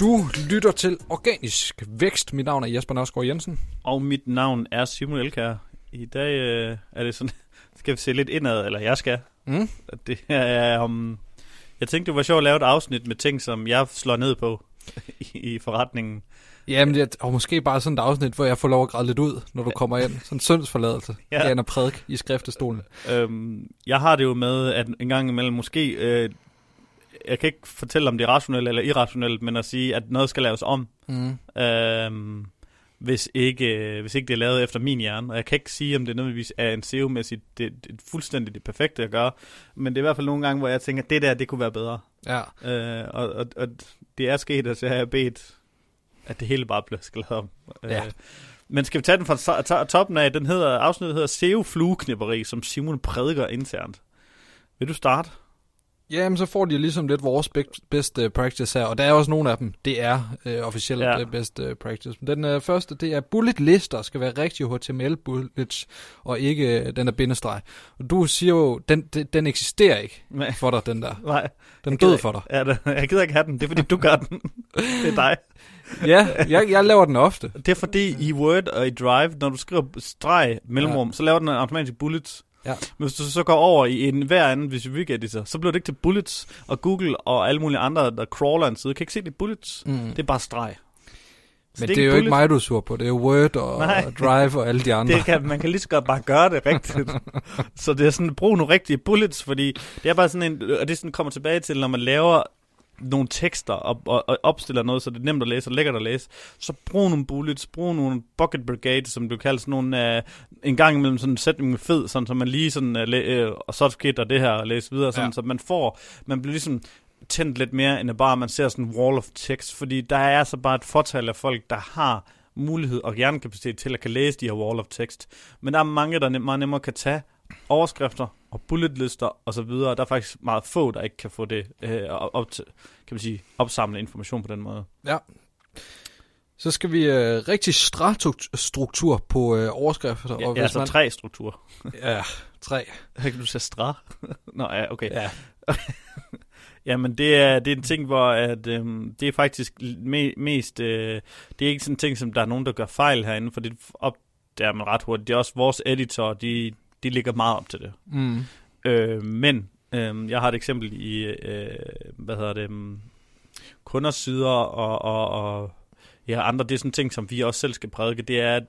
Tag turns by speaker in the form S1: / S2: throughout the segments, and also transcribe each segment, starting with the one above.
S1: Du lytter til Organisk Vækst. Mit navn er Jesper Nørsgaard Jensen.
S2: Og mit navn er Simon Elkær. I dag øh, er det sådan, skal vi se lidt indad, eller jeg skal.
S1: Mm.
S2: Det er um, jeg tænkte, det var sjovt at lave et afsnit med ting, som jeg slår ned på i, i forretningen.
S1: Jamen, det, og måske bare sådan et afsnit, hvor jeg får lov at græde lidt ud, når du kommer ind. Sådan en syndsforladelse. Ja. Det er en prædik i skriftestolen.
S2: Øhm, jeg har det jo med, at en gang imellem måske... Øh, jeg kan ikke fortælle, om det er rationelt eller irrationelt, men at sige, at noget skal laves om. Mm. Øhm, hvis ikke, hvis ikke det er lavet efter min hjerne. Og jeg kan ikke sige, om det nødvendigvis er en SEO-mæssigt det, det, fuldstændig det perfekte at gøre. Men det er i hvert fald nogle gange, hvor jeg tænker, at det der, det kunne være bedre.
S1: Ja.
S2: Øh, og, og, og det er sket, at jeg har bedt, at det hele bare bliver skrevet om.
S1: Ja.
S2: Øh, men skal vi tage den fra toppen af? Den hedder, afsnittet hedder SEO flueknipperi, som Simon prædiker internt. Vil du starte?
S1: Jamen, så får de ligesom lidt vores best uh, practice her, og der er også nogle af dem, det er uh, officielt ja. uh, best uh, practice. Den uh, første, det er bullet lister, skal være rigtig HTML bullets, og ikke uh, den der bindestreg. Og du siger jo, den, den, den eksisterer ikke Nej. for dig, den der.
S2: Nej.
S1: Den er død for dig.
S2: Ja, jeg gider ikke have den, det er fordi du gør den. det er dig.
S1: ja, jeg, jeg laver den ofte.
S2: Det er fordi i Word og i Drive, når du skriver streg mellemrum, ja. så laver den automatisk bullets.
S1: Ja.
S2: Men hvis du så går over i en hver anden Visual editor, så bliver det ikke til bullets, og Google og alle mulige andre, der crawler en side, kan ikke se det bullets. Mm. Det er bare streg.
S1: Så Men det er, det er jo bullet. ikke mig, du er sur på. Det er Word og, og Drive og alle de andre.
S2: Det kan, man kan lige så godt bare gøre det rigtigt. så det er sådan, brug nogle rigtige bullets, fordi det er bare sådan en, og det sådan kommer tilbage til, når man laver nogle tekster og, og, og opstiller noget, så det er nemt at læse og lækkert at læse, så brug nogle bullets, brug nogle bucket brigade, som du kalder sådan nogle, uh, en gang imellem sådan en sætning med fed, sådan, så man lige sådan, læ- uh, og så skidt og det her og læse videre, sådan, ja. så man får, man bliver ligesom tændt lidt mere, end at bare man ser sådan en wall of text, fordi der er så bare et fortal af folk, der har mulighed og hjernekapacitet til at kan læse de her wall of text. Men der er mange, der meget nemmere kan tage overskrifter og bulletlister og så videre. Der er faktisk meget få, der ikke kan få det øh, op til, kan man sige, opsamle information på den måde.
S1: Ja. Så skal vi øh, rigtig strastruktur på øh, overskrifter.
S2: Ja, og hvis altså man... tre struktur.
S1: ja, tre.
S2: Kan du sige stra? Nå ja, okay. Ja. Jamen, det er, det er en ting, hvor at, øhm, det er faktisk me, mest... Øh, det er ikke sådan en ting, som der er nogen, der gør fejl herinde, for det opdager man ret hurtigt. Det er også vores editor, de, de ligger meget op til det.
S1: Mm.
S2: Øh, men øh, jeg har et eksempel i, øh, hvad hedder det, um, kunders sider og, og, og ja, andre, det er sådan ting, som vi også selv skal prædike, det er, at,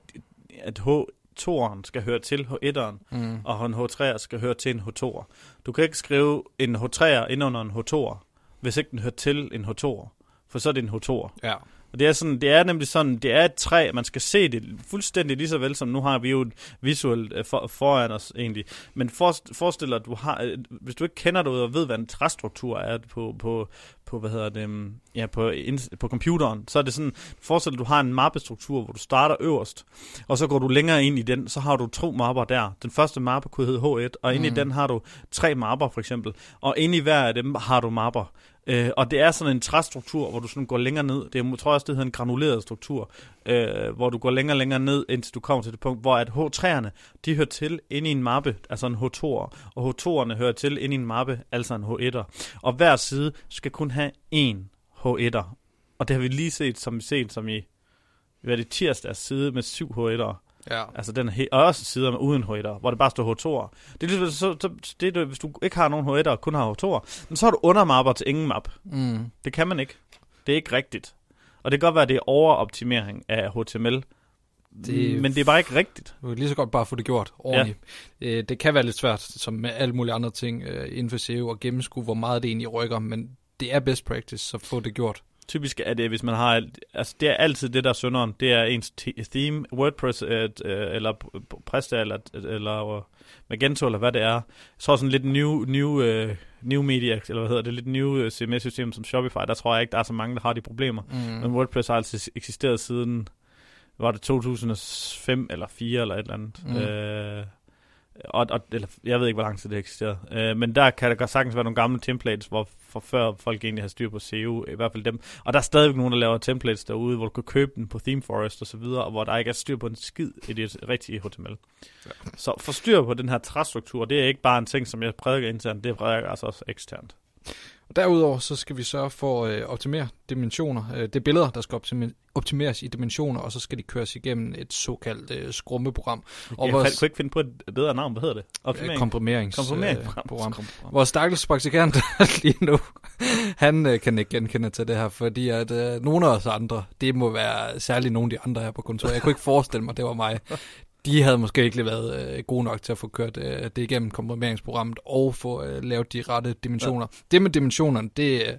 S2: at H2'eren skal høre til H1'eren, mm. og en H3'er skal høre til en H2'er. Du kan ikke skrive en H3'er ind under en H2'er, hvis ikke den hører til en H2'er, for så er det en H2'er.
S1: Ja.
S2: Og det er, sådan, det er nemlig sådan, det er et træ, man skal se det fuldstændig lige så vel som nu har vi jo et visuelt øh, for, foran os egentlig. Men for, forestil dig, at du har, øh, hvis du ikke kender det og ved, hvad en træstruktur er på, på, på hvad hedder det, mm, ja, på, på computeren, så er det sådan, forestil dig, at du har en mappestruktur, hvor du starter øverst, og så går du længere ind i den, så har du to mapper der. Den første mappe kunne hedde H1, og inde mm. i den har du tre mapper for eksempel, og inde i hver af dem har du mapper. Øh, og det er sådan en træstruktur, hvor du sådan går længere ned. Det er, jeg tror også, det hedder en granuleret struktur, øh, hvor du går længere og længere ned, indtil du kommer til det punkt, hvor at H3'erne, de hører til inde i en mappe, altså en H2'er, og H2'erne hører til inde i en mappe, altså en H1'er. Og hver side skal kun have én H1'er. Og det har vi lige set som vi set som i, hvad er det, tirsdags side med syv H1'ere.
S1: Ja.
S2: Altså den he- også sider med uden h hvor det bare står H2'er. Det er ligesom, så, så, det, er, hvis du ikke har nogen h og kun har H2'er, men så har du undermapper til ingen map.
S1: Mm.
S2: Det kan man ikke. Det er ikke rigtigt. Og det kan godt være, at det er overoptimering af HTML, det, men det er bare ikke rigtigt.
S1: Du kan lige så godt bare få det gjort ordentligt. Ja. Øh, det kan være lidt svært, som med alle mulige andre ting øh, inden for SEO, at gennemskue, hvor meget det egentlig rykker, men det er best practice, så få det gjort
S2: typisk er det, hvis man har, altså det er altid det, der er synderen, det er ens theme, WordPress, øh, øh eller Presta, eller, eller øh, Magento, eller hvad det er. Jeg tror sådan lidt new, new, uh, new media, eller hvad hedder det, lidt new uh, CMS-system som Shopify, der tror jeg ikke, der er så mange, der har de problemer. Mm. Men WordPress har altså eksisteret siden, var det 2005 eller 4 eller et eller andet. Mm. Øh, og, og, eller, jeg ved ikke, hvor lang tid det eksisterer. Øh, men der kan der godt sagtens være nogle gamle templates, hvor for før folk egentlig har styr på SEO, i hvert fald dem. Og der er stadigvæk nogen, der laver templates derude, hvor du kan købe den på ThemeForest og så videre, og hvor der ikke er styr på en skid i det rigtige HTML. Ja. Så for styr på den her træstruktur, det er ikke bare en ting, som jeg prædiker internt, det prædiker altså også eksternt.
S1: Og derudover så skal vi sørge for at øh, optimere dimensioner. Øh, det er billeder, der skal optimeres i dimensioner, og så skal de køres igennem et såkaldt øh, skrummeprogram.
S2: Og jeg vores, kunne ikke finde på et bedre navn. Hvad hedder det?
S1: Optimering. Komprimeringsprogram. Øh, vores stakkels praktikant lige nu, han øh, kan ikke genkende til det her, fordi at øh, nogle af os andre, det må være særligt nogle af de andre her på kontoret. Jeg kunne ikke forestille mig, det var mig de havde måske ikke været øh, gode nok til at få kørt øh, det igennem komprimeringsprogrammet og få øh, lavet de rette dimensioner. Ja. Det med dimensionerne, det øh,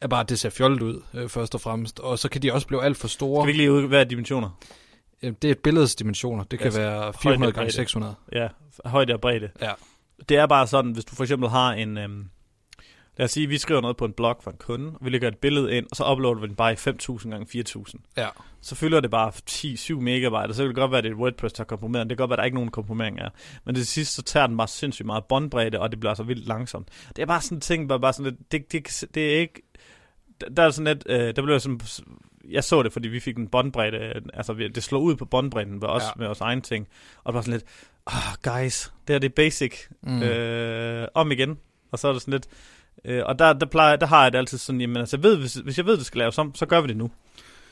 S1: er bare, det ser fjollet ud, øh, først og fremmest. Og så kan de også blive alt for store.
S2: Skal vi ikke lige ud, hvad er dimensioner?
S1: Øh, det er et billedes dimensioner. Det kan altså, være 400 gange 600.
S2: Ja, højde og bredde.
S1: Ja.
S2: Det er bare sådan, hvis du for eksempel har en... Øhm, lad os sige, vi skriver noget på en blog for en kunde, og vi lægger et billede ind, og så uploader vi den bare i 5.000 gange 4.000.
S1: Ja
S2: så fylder det bare 10-7 megabyte, og så kan det godt være, at det er WordPress, der har komprimeret. Det kan godt være, at der ikke nogen komprimering er. Men det sidste, så tager den bare sindssygt meget båndbredde, og det bliver så vildt langsomt. Det er bare sådan en ting, bare, bare sådan lidt, det, det, det er ikke, der er sådan lidt, øh, der blev sådan, jeg så det, fordi vi fik en båndbredde, altså det slog ud på båndbredden med os, ja. med vores egen ting, og det var sådan lidt, oh, guys, det er det basic, mm. øh, om igen, og så er det sådan lidt, øh, og der, der, plejer, der har jeg det altid sådan, jamen altså, jeg ved, hvis, hvis jeg ved, det skal laves om, så gør vi det nu.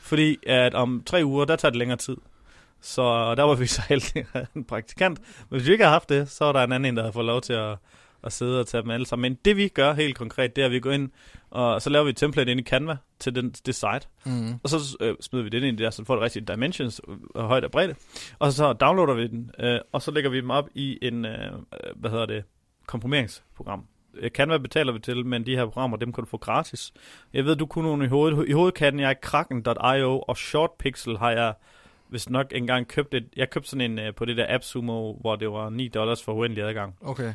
S2: Fordi at om tre uger, der tager det længere tid. Så der var vi så heldige en praktikant. Men hvis vi ikke har haft det, så er der en anden, der har fået lov til at, at sidde og tage dem alle sammen. Men det vi gør helt konkret, det er, at vi går ind, og så laver vi et template ind i Canva til den, det site. Mm. Og så øh, smider vi det ind i der, så får det rigtige dimensions, og højde og bredde. Og så downloader vi den, øh, og så lægger vi dem op i en, øh, hvad hedder det, komprimeringsprogram. Canva betaler vi til, men de her programmer, dem kan du få gratis. Jeg ved, du kunne nogle i hovedet. I hovedet kan jeg Kraken.io og ShortPixel har jeg hvis nok engang købt et, jeg købte sådan en uh, på det der AppSumo, hvor det var 9 dollars for uendelig adgang.
S1: Okay.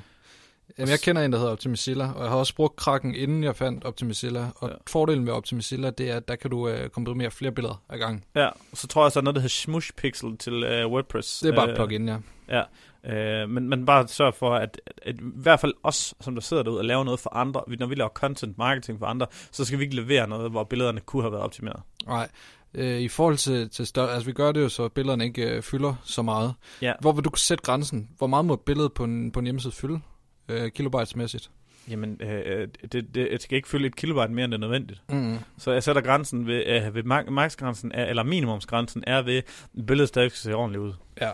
S1: Jamen, jeg kender en, der hedder Optimizilla, og jeg har også brugt Kraken, inden jeg fandt Optimizilla. Og ja. fordelen med Optimizilla, det er, at der kan du uh, komprimere flere billeder ad gang.
S2: Ja, så tror jeg, så er noget, der hedder Smush Pixel til uh, WordPress.
S1: Det er bare uh, plugin, ja.
S2: Ja, Øh, men, men bare sørg for, at, at, at, i hvert fald os, som der sidder derude og laver noget for andre, når vi laver content marketing for andre, så skal vi ikke levere noget, hvor billederne kunne have været optimeret.
S1: Nej. Øh, I forhold til, til større, altså vi gør det jo, så billederne ikke øh, fylder så meget.
S2: Ja.
S1: Hvor vil du sætte grænsen? Hvor meget må billedet på en, på en hjemmeside fylde, øh, kilobytesmæssigt?
S2: Jamen, øh, det, det, det skal ikke fylde et kilobyte mere, end det er nødvendigt.
S1: Mm.
S2: Så jeg sætter grænsen ved, øh, ved maksgrænsen, eller minimumsgrænsen, er ved, at billedet stadig skal se ordentligt ud.
S1: Ja.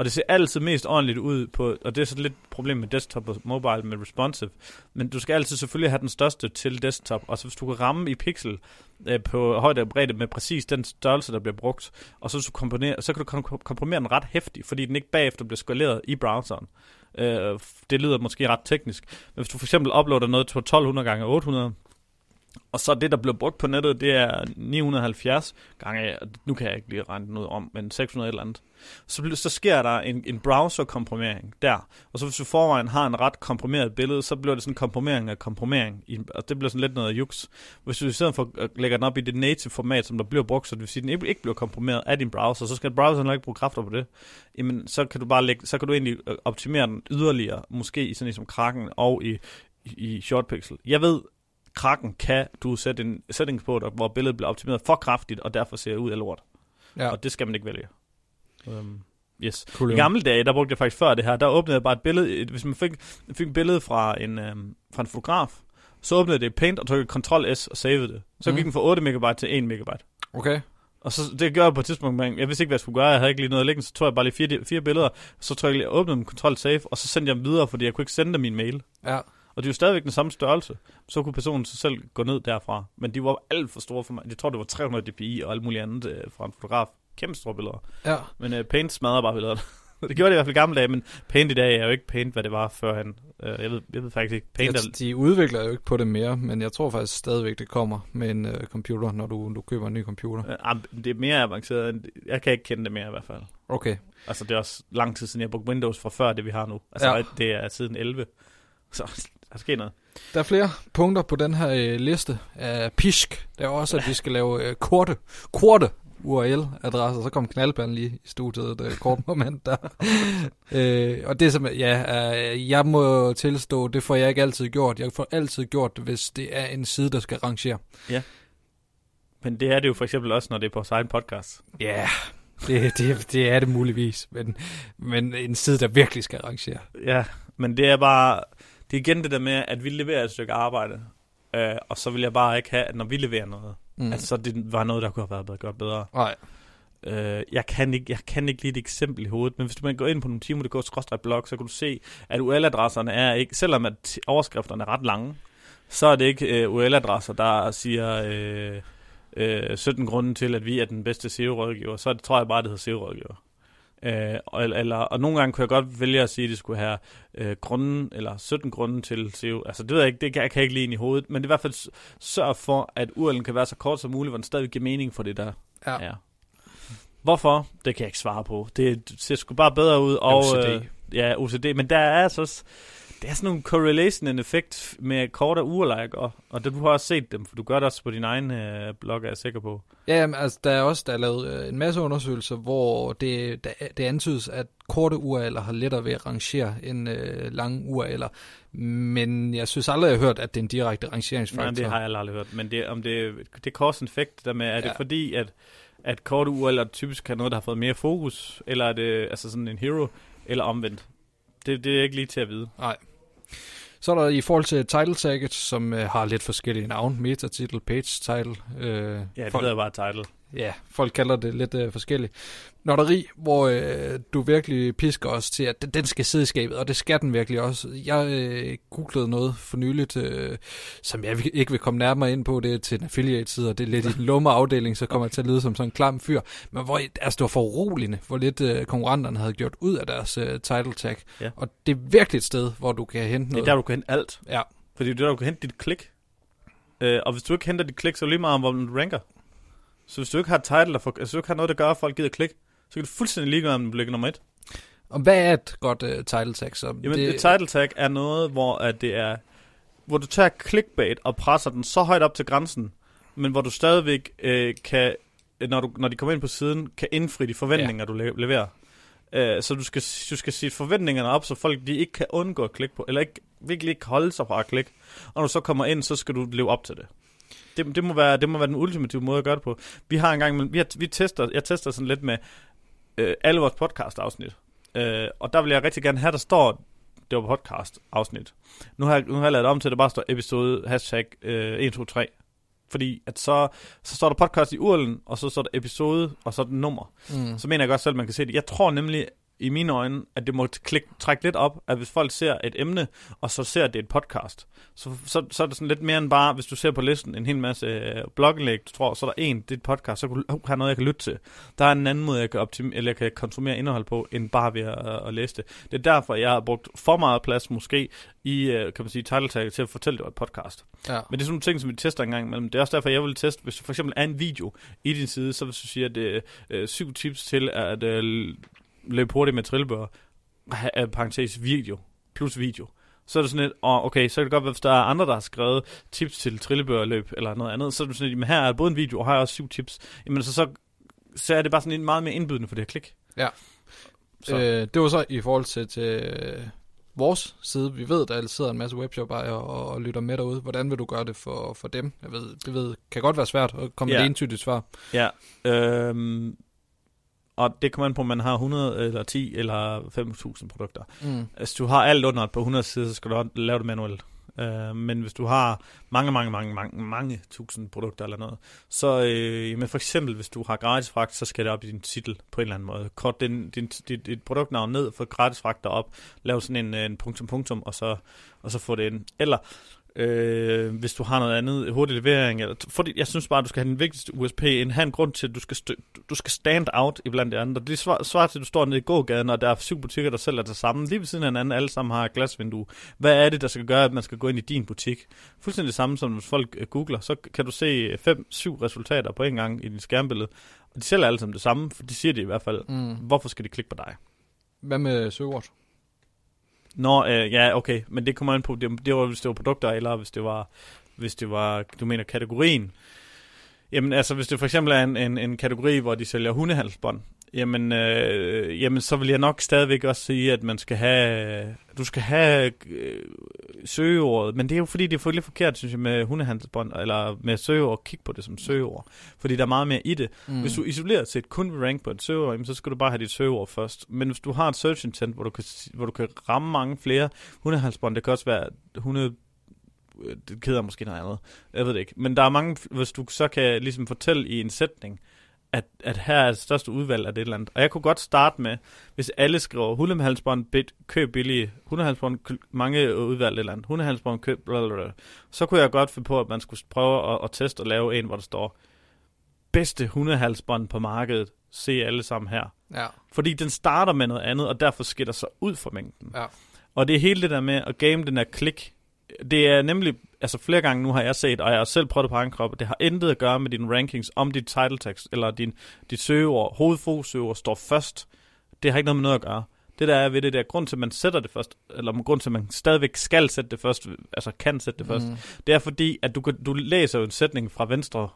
S2: Og det ser altid mest ordentligt ud på, og det er så lidt problem med desktop og mobile med responsive, men du skal altid selvfølgelig have den største til desktop, og så hvis du kan ramme i pixel øh, på højde og bredde med præcis den størrelse, der bliver brugt, og så, så, komponere, så kan du komprimere den ret hæftigt, fordi den ikke bagefter bliver skaleret i browseren. Øh, det lyder måske ret teknisk, men hvis du for eksempel uploader noget til 1200 gange 800, og så det, der bliver brugt på nettet, det er 970 gange, nu kan jeg ikke lige regne noget om, men 600 eller andet. Så, så sker der en, en browser-komprimering der. Og så hvis du forvejen har en ret komprimeret billede, så bliver det sådan en komprimering af komprimering. I, og det bliver sådan lidt noget juks. Hvis du i stedet for øh, lægger den op i det native format, som der bliver brugt, så det vil sige, at den ikke bliver komprimeret af din browser, så skal browseren ikke bruge kræfter på det. Jamen, så kan du bare lægge, så kan du egentlig øh, optimere den yderligere, måske i sådan en som Kraken og i, i ShortPixel. Jeg ved, krakken kan du sætte en setting på, der, hvor billedet bliver optimeret for kraftigt, og derfor ser ud af lort. Ja. Og det skal man ikke vælge. Um, yes. Cool, I gamle dage, der brugte jeg faktisk før det her, der åbnede jeg bare et billede, hvis man fik, fik et billede fra en, um, fra en fotograf, så åbnede det i Paint og trykkede Ctrl S og savede det. Så mm. gik den fra 8 megabyte til 1 megabyte.
S1: Okay.
S2: Og så det gør jeg på et tidspunkt, men jeg vidste ikke, hvad jeg skulle gøre. Jeg havde ikke lige noget liggende, så tog jeg bare lige fire, fire billeder, så trykkede jeg åbnede dem, Ctrl Save, og så sendte jeg dem videre, fordi jeg kunne ikke sende dem min mail.
S1: Ja.
S2: Og de er jo stadigvæk den samme størrelse. Så kunne personen sig selv gå ned derfra. Men de var alt for store for mig. Jeg tror, det var 300 dpi og alt muligt andet øh, fra en fotograf. Kæmpe store billeder.
S1: Ja.
S2: Men øh, Paint smadrer bare billederne. det gjorde det i hvert fald i gamle dage, men Paint i dag er jo ikke Paint, hvad det var førhen. Øh, jeg, ved, jeg ved faktisk ikke. Paint
S1: er... De udvikler jo ikke på det mere, men jeg tror faktisk stadigvæk, det kommer med en uh, computer, når du, du køber en ny computer.
S2: Øh, det er mere avanceret. Jeg kan ikke kende det mere i hvert fald.
S1: Okay.
S2: Altså, det er også lang tid siden, jeg brugte Windows fra før det, vi har nu. Altså, ja. det er siden 11. Så der sker noget.
S1: Der er flere punkter på den her øh, liste af pisk. Der er også, at vi skal lave øh, korte, korte URL-adresser. Så kom knaldpanden lige i studiet et øh, kort moment der. øh, og det som, ja, øh, jeg må tilstå, det får jeg ikke altid gjort. Jeg får altid gjort det, hvis det er en side, der skal rangere.
S2: Ja. Men det er det jo for eksempel også, når det er på egen podcast.
S1: Ja, yeah. Det, det, det er det muligvis, men, men en side, der virkelig skal rangere.
S2: Ja, men det er bare, det er igen det der med, at vi leverer et stykke arbejde, Øh, og så vil jeg bare ikke have, at når vi leverer noget, mm. at så det var noget, der kunne have været gjort bedre.
S1: Nej.
S2: Øh, jeg, kan ikke, jeg kan ikke lige et eksempel i hovedet, men hvis du går ind på nogle timer, det går blog, så kan du se, at URL-adresserne er ikke, selvom at overskrifterne er ret lange, så er det ikke uh, URL-adresser, der siger uh, uh, 17 grunde til, at vi er den bedste SEO-rådgiver. Så det, tror jeg bare, det hedder SEO-rådgiver. Uh, og, eller, og nogle gange kunne jeg godt vælge at sige, at det skulle have uh, grunden, eller 17 grunde til SEO. Altså det ved jeg ikke, det kan jeg, kan jeg ikke lige ind i hovedet, men det er i hvert fald sørg for, at URL'en kan være så kort som muligt, hvor den stadig giver mening for det, der ja. er. Hvorfor? Det kan jeg ikke svare på. Det ser sgu bare bedre ud. Og,
S1: OCD. Øh,
S2: ja, OCD. Men der er altså det er sådan nogle correlation and effect med korte urlike, og, og det, du har også set dem, for du gør det også på din egen øh, blog, er jeg sikker på.
S1: Ja, jamen, altså der er også der er lavet øh, en masse undersøgelser, hvor det, der, det antydes, at korte URL'er har lettere ved at rangere end øh, lange URL'er. Men jeg synes aldrig, jeg har hørt, at det er en direkte rangeringsfaktor. Nej,
S2: det har jeg aldrig hørt. Men det, om det, det cause effect der med, er ja. det fordi, at at korte URL'er typisk er noget, der har fået mere fokus, eller er det altså sådan en hero, eller omvendt? Det, det er ikke lige til at vide.
S1: Nej. Så er der i forhold til title tagget, som øh, har lidt forskellige navn. Meta-title, page-title.
S2: Øh, ja, det hedder bare title
S1: ja, folk kalder det lidt øh, forskelligt. Notteri, hvor øh, du virkelig pisker os til, at den skal sidde i skabet, og det skal den virkelig også. Jeg øh, googlede noget for nyligt, øh, som jeg ikke vil komme nærmere ind på, det er til en affiliate-side, og det er lidt i den lumme afdeling, så kommer jeg til at lyde som sådan en klam fyr. Men hvor, altså, det var for uroligende, hvor lidt øh, konkurrenterne havde gjort ud af deres øh, title tag. Ja. Og det er virkelig et sted, hvor du kan hente noget.
S2: Det er der, du kan hente alt.
S1: Ja.
S2: Fordi det er der, du kan hente dit klik. Øh, og hvis du ikke henter dit klik, så lige meget om, hvor du ranker. Så hvis du ikke har title, for, altså, hvis du ikke har noget, der gør, at folk gider klikke, så kan du fuldstændig ligeglade, om du ligger nummer et.
S1: Og hvad er et godt uh, title tag så?
S2: Jamen, det... et title tag er noget, hvor at det er, hvor du tager clickbait og presser den så højt op til grænsen, men hvor du stadigvæk uh, kan, når, du, når de kommer ind på siden, kan indfri de forventninger, ja. du le- leverer. Uh, så du skal, du skal sige forventningerne op, så folk de ikke kan undgå at klikke på, eller ikke, virkelig ikke holde sig fra at klikke. Og når du så kommer ind, så skal du leve op til det. Det, det, må være, det må være den ultimative måde at gøre det på. Vi har engang, vi, har, vi tester, jeg tester sådan lidt med øh, alle vores podcast-afsnit. Øh, og der vil jeg rigtig gerne have, der står, det var podcast-afsnit. Nu har, jeg, nu har jeg lavet om til, at det bare står episode, hashtag øh, 123. Fordi at så, så står der podcast i urlen, og så står der episode, og så er den nummer. Mm. Så mener jeg godt selv, at man kan se det. Jeg tror nemlig, i mine øjne, at det må klik, trække lidt op, at hvis folk ser et emne, og så ser det et podcast, så, så, så er det sådan lidt mere end bare, hvis du ser på listen en hel masse øh, blogindlæg, du tror, så er der en, det er et podcast, så kan du have noget, jeg kan lytte til. Der er en anden måde, jeg kan, optim- eller jeg kan konsumere indhold på, end bare ved at, at, at læse det. Det er derfor, jeg har brugt for meget plads måske i, øh, kan man sige, title tag til at fortælle, det var et podcast. Ja. Men det er sådan nogle ting, som vi tester en gang imellem. Det er også derfor, jeg vil teste, hvis du for eksempel er en video i din side, så hvis du siger, at det er øh, syv tips til at øh, løb hurtigt med trillebør, parentes video, plus video. Så er det sådan lidt, oh, okay, så kan det godt være, hvis der er andre, der har skrevet tips til trillebørløb eller noget andet, så er det sådan lidt, men her er både en video, og her er også syv tips. Jamen så, så, så er det bare sådan lidt meget mere indbydende for det her klik.
S1: Ja. Så. Øh, det var så i forhold til, til øh, vores side. Vi ved, der sidder en masse webshop og, og lytter med derude. Hvordan vil du gøre det for, for dem? Jeg ved, det ved, kan godt være svært at komme ja. med et entydigt svar.
S2: Ja, øhm, og det kommer an på, om man har 100 eller 10 eller 5.000 produkter. Mm. Hvis du har alt under på 100 sider, så skal du lave det manuelt. Uh, men hvis du har mange, mange, mange, mange, mange tusind produkter eller noget, så men for eksempel, hvis du har gratis fragt, så skal det op i din titel på en eller anden måde. Kort din, din, dit, dit produktnavn ned, få gratis fragt op, lav sådan en, en punktum, punktum, og så, og så få det ind. Eller Øh, hvis du har noget andet, hurtig levering. Eller, fordi jeg synes bare, at du skal have den vigtigste USP, en have en grund til, at du skal, stø- du skal stand out i blandt de andre. Det svarer svar til, at du står nede i gågaden, og der er syv butikker, der sælger det samme. Lige ved siden af hinanden, alle sammen har et glasvindue. Hvad er det, der skal gøre, at man skal gå ind i din butik? Fuldstændig det samme, som hvis folk uh, googler, så kan du se fem, syv resultater på en gang i dit skærmbillede. Og de sælger alle sammen det samme, for de siger det i hvert fald. Mm. Hvorfor skal de klikke på dig?
S1: Hvad med søgeord?
S2: Nå, øh, ja, okay. Men det kommer an på, det, det var, hvis det var produkter, eller hvis det var, hvis det var, du mener, kategorien. Jamen, altså, hvis det for eksempel er en, en, en kategori, hvor de sælger hundehalsbånd, jamen, øh, jamen, så vil jeg nok stadigvæk også sige, at man skal have, du skal have øh, søgeordet, men det er jo fordi, det er lidt forkert, synes jeg, med hundehandelsbånd, eller med søgeord, kig på det som søgeord, fordi der er meget mere i det. Mm. Hvis du isoleret set kun vil rank på et søgeord, jamen, så skal du bare have dit søgeord først. Men hvis du har et search intent, hvor du kan, hvor du kan ramme mange flere hundehalsbånd, det kan også være hunde øh, det keder måske noget andet. Jeg ved det ikke. Men der er mange, hvis du så kan ligesom fortælle i en sætning, at, at her er det største udvalg af det eller andet. Og jeg kunne godt starte med, hvis alle skriver hundehalsbånd, køb billige, hundehalsbånd, mange udvalg eller andet, hundehalsbånd, køb, blablabla. så kunne jeg godt finde på, at man skulle prøve at, at teste og lave en, hvor der står, bedste hundehalsbånd på markedet, se alle sammen her.
S1: Ja.
S2: Fordi den starter med noget andet, og derfor skiller sig ud fra mængden.
S1: Ja.
S2: Og det er hele det der med at game den her klik. Det er nemlig, altså flere gange nu har jeg set, og jeg har selv prøvet det på egen krop, det har intet at gøre med dine rankings, om dit title text, eller din, dit søgeord, hovedfokusøgeord står først. Det har ikke noget med noget at gøre. Det der er ved det der, grund til, at man sætter det først, eller grund til, at man stadigvæk skal sætte det først, altså kan sætte det først, mm. det er fordi, at du, du læser jo en sætning fra venstre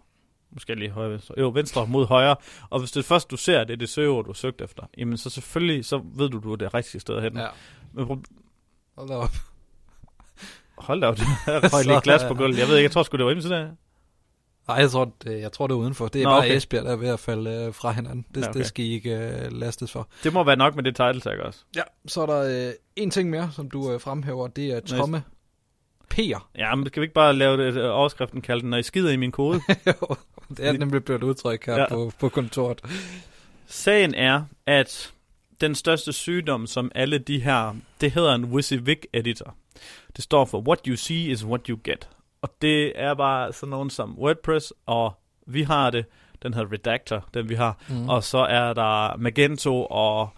S2: måske lige højre venstre, jo venstre mod højre, og hvis det første du ser, det er det søgeord, du har søgt efter, jamen så selvfølgelig, så ved du, du er det rigtige sted hen.
S1: Ja.
S2: Men
S1: Hold op.
S2: Hold da op, jeg røg lige glas på gulvet. Jeg ved ikke, jeg tror sgu, det var hjemmesiden af.
S1: Nej, jeg tror, det, jeg tror, det er udenfor. Det er
S2: Nå,
S1: bare
S2: okay.
S1: Esbjerg, der er ved at falde øh, fra hinanden. Det,
S2: Ja, okay.
S1: det skal I ikke øh, lastes for.
S2: Det må være nok med det title tag også.
S1: Ja, så er der øh, en ting mere, som du øh, fremhæver. Det er tomme P'er.
S2: Ja, men skal vi ikke bare lave det, øh, overskriften kalde den, når I skider i min kode?
S1: det er nemlig blevet et udtryk her
S2: ja.
S1: på, på kontoret.
S2: Sagen er, at den største sygdom, som alle de her, det hedder en WYSIWYG editor. Det står for What you see is what you get. Og det er bare sådan nogen som WordPress, og vi har det, den hedder Redactor, den vi har. Mm. Og så er der Magento og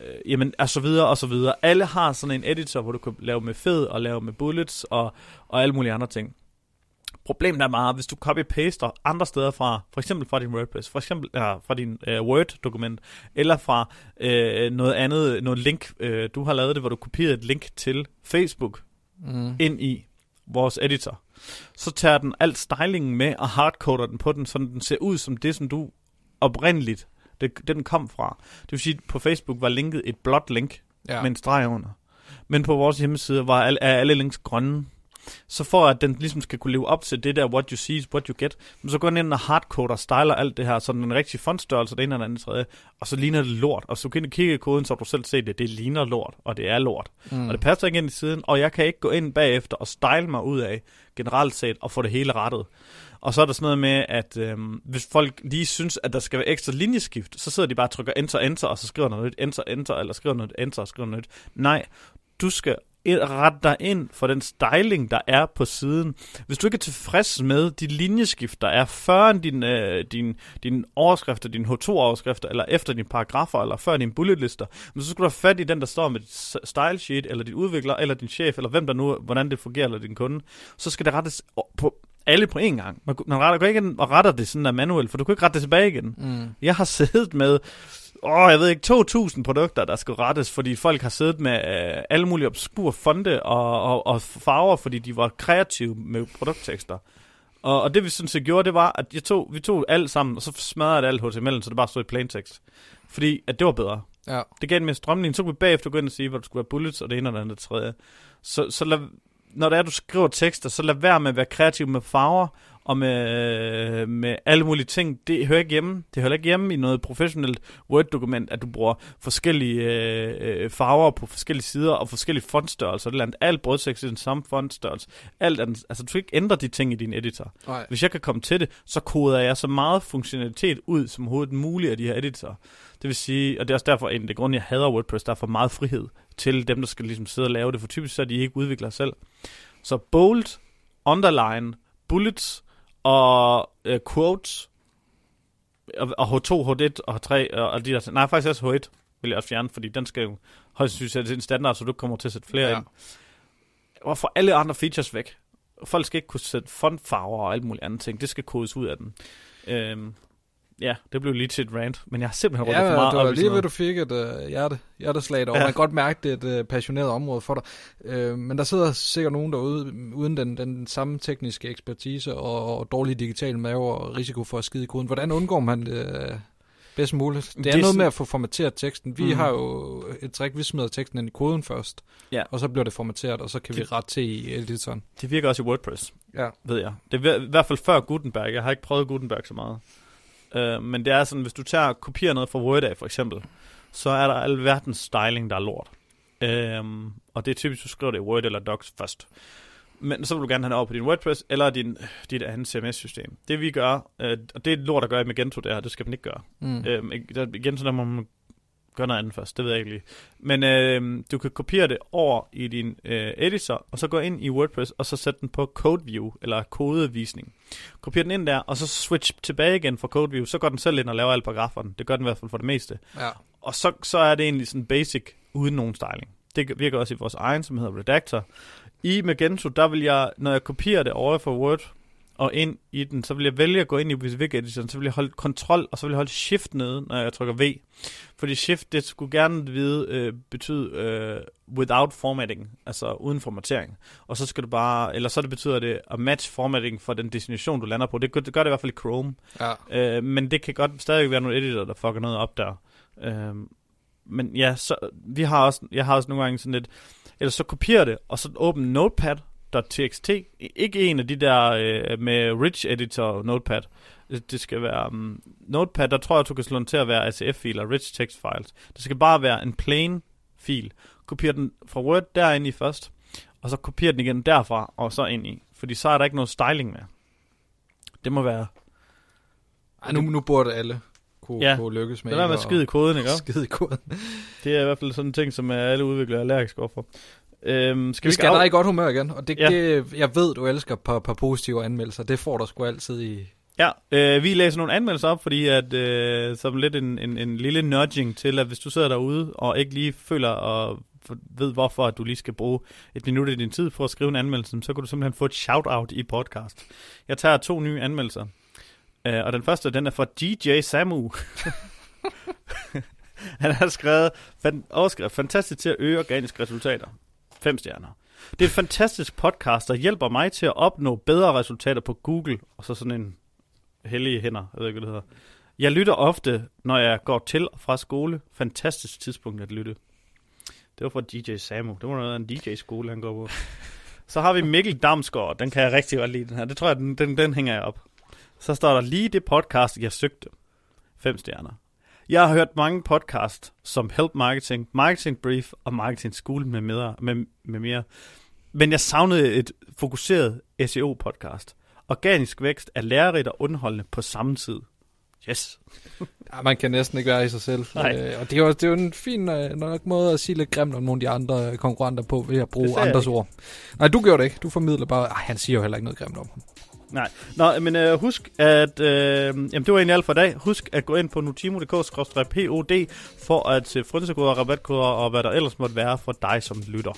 S2: øh, jamen, og så videre og så videre. Alle har sådan en editor, hvor du kan lave med fed og lave med bullets og, og alle mulige andre ting. Problemet er meget, hvis du copy-paster andre steder fra, for eksempel fra din WordPress, for eksempel ja, fra din øh, Word-dokument, eller fra øh, noget andet, noget link, øh, du har lavet det, hvor du kopierede et link til Facebook
S1: Mm.
S2: ind i vores editor, så tager den alt stylingen med og hardcoder den på den, så den ser ud som det, som du oprindeligt, det, det den kom fra. Det vil sige, at på Facebook var linket et blåt link,
S1: Ja.
S2: med en streg under. Men på vores hjemmeside var alle, er alle links grønne. Så for at den ligesom skal kunne leve op til det der, what you see is what you get, så går den ind og hardcoder og styler alt det her, så den er en rigtig fondstørrelse, det ene og det andet tredje, og så ligner det lort. Og så kan du kigge i koden, så du selv set det, det ligner lort, og det er lort. Mm. Og det passer ikke ind i siden, og jeg kan ikke gå ind bagefter og style mig ud af generelt set og få det hele rettet. Og så er der sådan noget med, at øhm, hvis folk lige synes, at der skal være ekstra linjeskift, så sidder de bare og trykker enter, enter, og så skriver noget nyt, enter, enter, eller skriver noget enter, og skriver noget nyt. Nej, du skal rette dig ind for den styling, der er på siden. Hvis du ikke er tilfreds med de linjeskift, der er før din, øh, din, din overskrifter, din H2-overskrifter, eller efter dine paragrafer, eller før dine bulletlister, men så skal du have fat i den, der står med dit style sheet, eller din udvikler, eller din chef, eller hvem der nu, hvordan det fungerer, eller din kunde. Så skal det rettes på alle på én gang. Man, man retter går ikke ind og retter det sådan der manuelt, for du kan ikke rette det tilbage igen.
S1: Mm.
S2: Jeg har siddet med, åh, jeg ved ikke, 2.000 produkter, der skal rettes, fordi folk har siddet med øh, alle mulige obskur fonde og, og, og farver, fordi de var kreative med produkttekster. Og, og det vi sådan set gjorde, det var, at jeg tog, vi tog alt sammen, og så smadrede det alt HTML, så det bare stod i plaintext. Fordi at det var bedre.
S1: Ja.
S2: Det gav en mere strømning. Så kunne vi bagefter gå ind og sige, hvor der skulle være bullets, og det ene og det andet og det tredje. Så, så lad, når det er, du skriver tekster, så lad være med at være kreativ med farver, og med, med alle mulige ting. Det hører ikke hjemme. Det hører ikke hjemme i noget professionelt Word-dokument, at du bruger forskellige øh, øh, farver på forskellige sider, og forskellige fontstørrelser. Det andet. Alt brødtekst i den samme fontstørrelse. Alt den, altså, du skal ikke ændre de ting i din editor.
S1: Nej.
S2: Hvis jeg kan komme til det, så koder jeg så meget funktionalitet ud som overhovedet muligt af de her editorer. Det vil sige, og det er også derfor en af de grunde, jeg hader WordPress, der er for meget frihed til dem, der skal ligesom sidde og lave det, for typisk så er de ikke udviklere selv. Så bold, underline, bullets og øh, quotes, og, og H2, H1 og H3, og, og de der, nej, faktisk også H1 vil jeg også fjerne, fordi den skal jo højst sandsynligt sættes i en standard, så du kommer til at sætte flere ja. Ind. Og få alle andre features væk. Folk skal ikke kunne sætte fontfarver og alt muligt andet ting. Det skal kodes ud af den. Øhm, ja, det blev lige til et rant, men jeg har simpelthen rykket
S1: Ja,
S2: for meget
S1: det
S2: op
S1: var
S2: i
S1: lige ved, du fik et uh, hjerte, hjerteslag derovre.
S2: Ja.
S1: Man kan godt mærke, det er et uh, passioneret område for dig. Uh, men der sidder sikkert nogen derude, uden den, den samme tekniske ekspertise og, og dårlig digital mave og risiko for at skide i koden. Hvordan undgår man det uh, bedst muligt? Det er,
S2: Det
S1: noget med at få formateret teksten. Vi mm. har jo et trick, vi smider teksten ind i koden først,
S2: Ja.
S1: og så bliver det formateret, og så kan vi
S2: Det-
S1: rette til i editoren.
S2: Det virker også i WordPress.
S1: Ja.
S2: ved jeg. Det er i hvert fald før Gutenberg. Jeg har ikke prøvet Gutenberg så meget. Uh, men det er sådan, hvis du tager kopierer noget fra Word af, for eksempel, så er der alverdens styling, der er lort. Um, og det er typisk, du skriver det i Word eller Docs først. men så vil du gerne have det over på din WordPress eller din, dit andet CMS-system. Det vi gør, øh, og det er lort at gøre i Magento der, det skal man ikke gøre. Mm. Øh, igen, så der må man gøre noget andet først, det ved jeg ikke lige. Men øh, du kan kopiere det over i din øh, editor, og så gå ind i WordPress, og så sætte den på code view, eller kodevisning. Kopier den ind der, og så switch tilbage igen fra code view, så går den selv ind og laver alle paragraferne. Det gør den i hvert fald for det meste.
S1: Ja.
S2: Og så, så er det egentlig sådan basic, uden nogen styling. Det virker også i vores egen, som hedder Redactor. I Magento, der vil jeg, når jeg kopierer det over for Word, og ind i den, så vil jeg vælge at gå ind i Visivik Edition, så vil jeg holde kontrol, og så vil jeg holde shift nede, når jeg trykker V. Fordi shift, det skulle gerne vide, øh, betyde øh, without formatting, altså uden formatering. Og så skal du bare, eller så det betyder det at match formatting for den destination, du lander på. Det, det gør det i hvert fald i Chrome.
S1: Ja.
S2: Øh, men det kan godt stadig være nogle editor, der fucker noget op der. Øh, men ja, så, vi har også, jeg har også nogle gange sådan lidt, eller så kopier det, og så åbne Notepad, .txt. Ikke en af de der øh, med rich editor notepad. Det skal være um, notepad, der tror jeg, du kan slå den til at være ACF-filer, rich text files. Det skal bare være en plain fil. Kopier den fra Word derind i først, og så kopier den igen derfra, og så ind i. Fordi så er der ikke noget styling med. Det må være...
S1: Ej, nu, nu burde alle kunne,
S2: ja,
S1: kunne lykkes med.
S2: Det er med at skide i koden, ikke?
S1: Skide i koden.
S2: det er i hvert fald sådan en ting, som alle udviklere er allergiske overfor.
S1: Øhm, skal vi, vi skal dig i godt humør igen, og det, ja. det, jeg ved, du elsker par, par positive anmeldelser. Det får du sgu altid i...
S2: Ja, øh, vi læser nogle anmeldelser op, fordi at, øh, som lidt en, en, en lille nudging til, at hvis du sidder derude og ikke lige føler og ved, hvorfor at du lige skal bruge et minut i din tid for at skrive en anmeldelse, så kan du simpelthen få et shout-out i podcast. Jeg tager to nye anmeldelser, øh, og den første, den er fra DJ Samu. Han har skrevet, fan, overskrevet, fantastisk til at øge organiske resultater. Fem stjerner. Det er et fantastisk podcast, der hjælper mig til at opnå bedre resultater på Google, og så sådan en hellige hænder, jeg ved ikke, hvad det hedder. Jeg lytter ofte, når jeg går til og fra skole. Fantastisk tidspunkt at lytte. Det var fra DJ Samu. Det var noget af en DJ-skole, han går på. Så har vi Mikkel Damsgaard. Den kan jeg rigtig godt lide, den her. Det tror jeg, den, den, den hænger jeg op. Så står der lige det podcast, jeg søgte. Fem stjerner. Jeg har hørt mange podcast som Help Marketing, Marketing Brief og Marketing School med, med, med, med mere. Men jeg savnede et fokuseret SEO-podcast. Organisk vækst er lærerigt og underholdende på samme tid. Yes.
S1: ja, man kan næsten ikke være i sig selv.
S2: Nej.
S1: Øh, og det er, jo, det er jo en fin øh, nok måde at sige lidt grimt om nogle af de andre konkurrenter på ved at bruge andres ord. Nej, du gjorde det ikke. Du formidler bare, ej, han siger jo heller ikke noget grimt om ham.
S2: Nej. Nå, men øh, husk, at... Øh, jamen, det var egentlig alt for i dag. Husk at gå ind på nutimo.dk-pod for at se frynsekoder, rabatkoder og hvad der ellers måtte være for dig som lytter.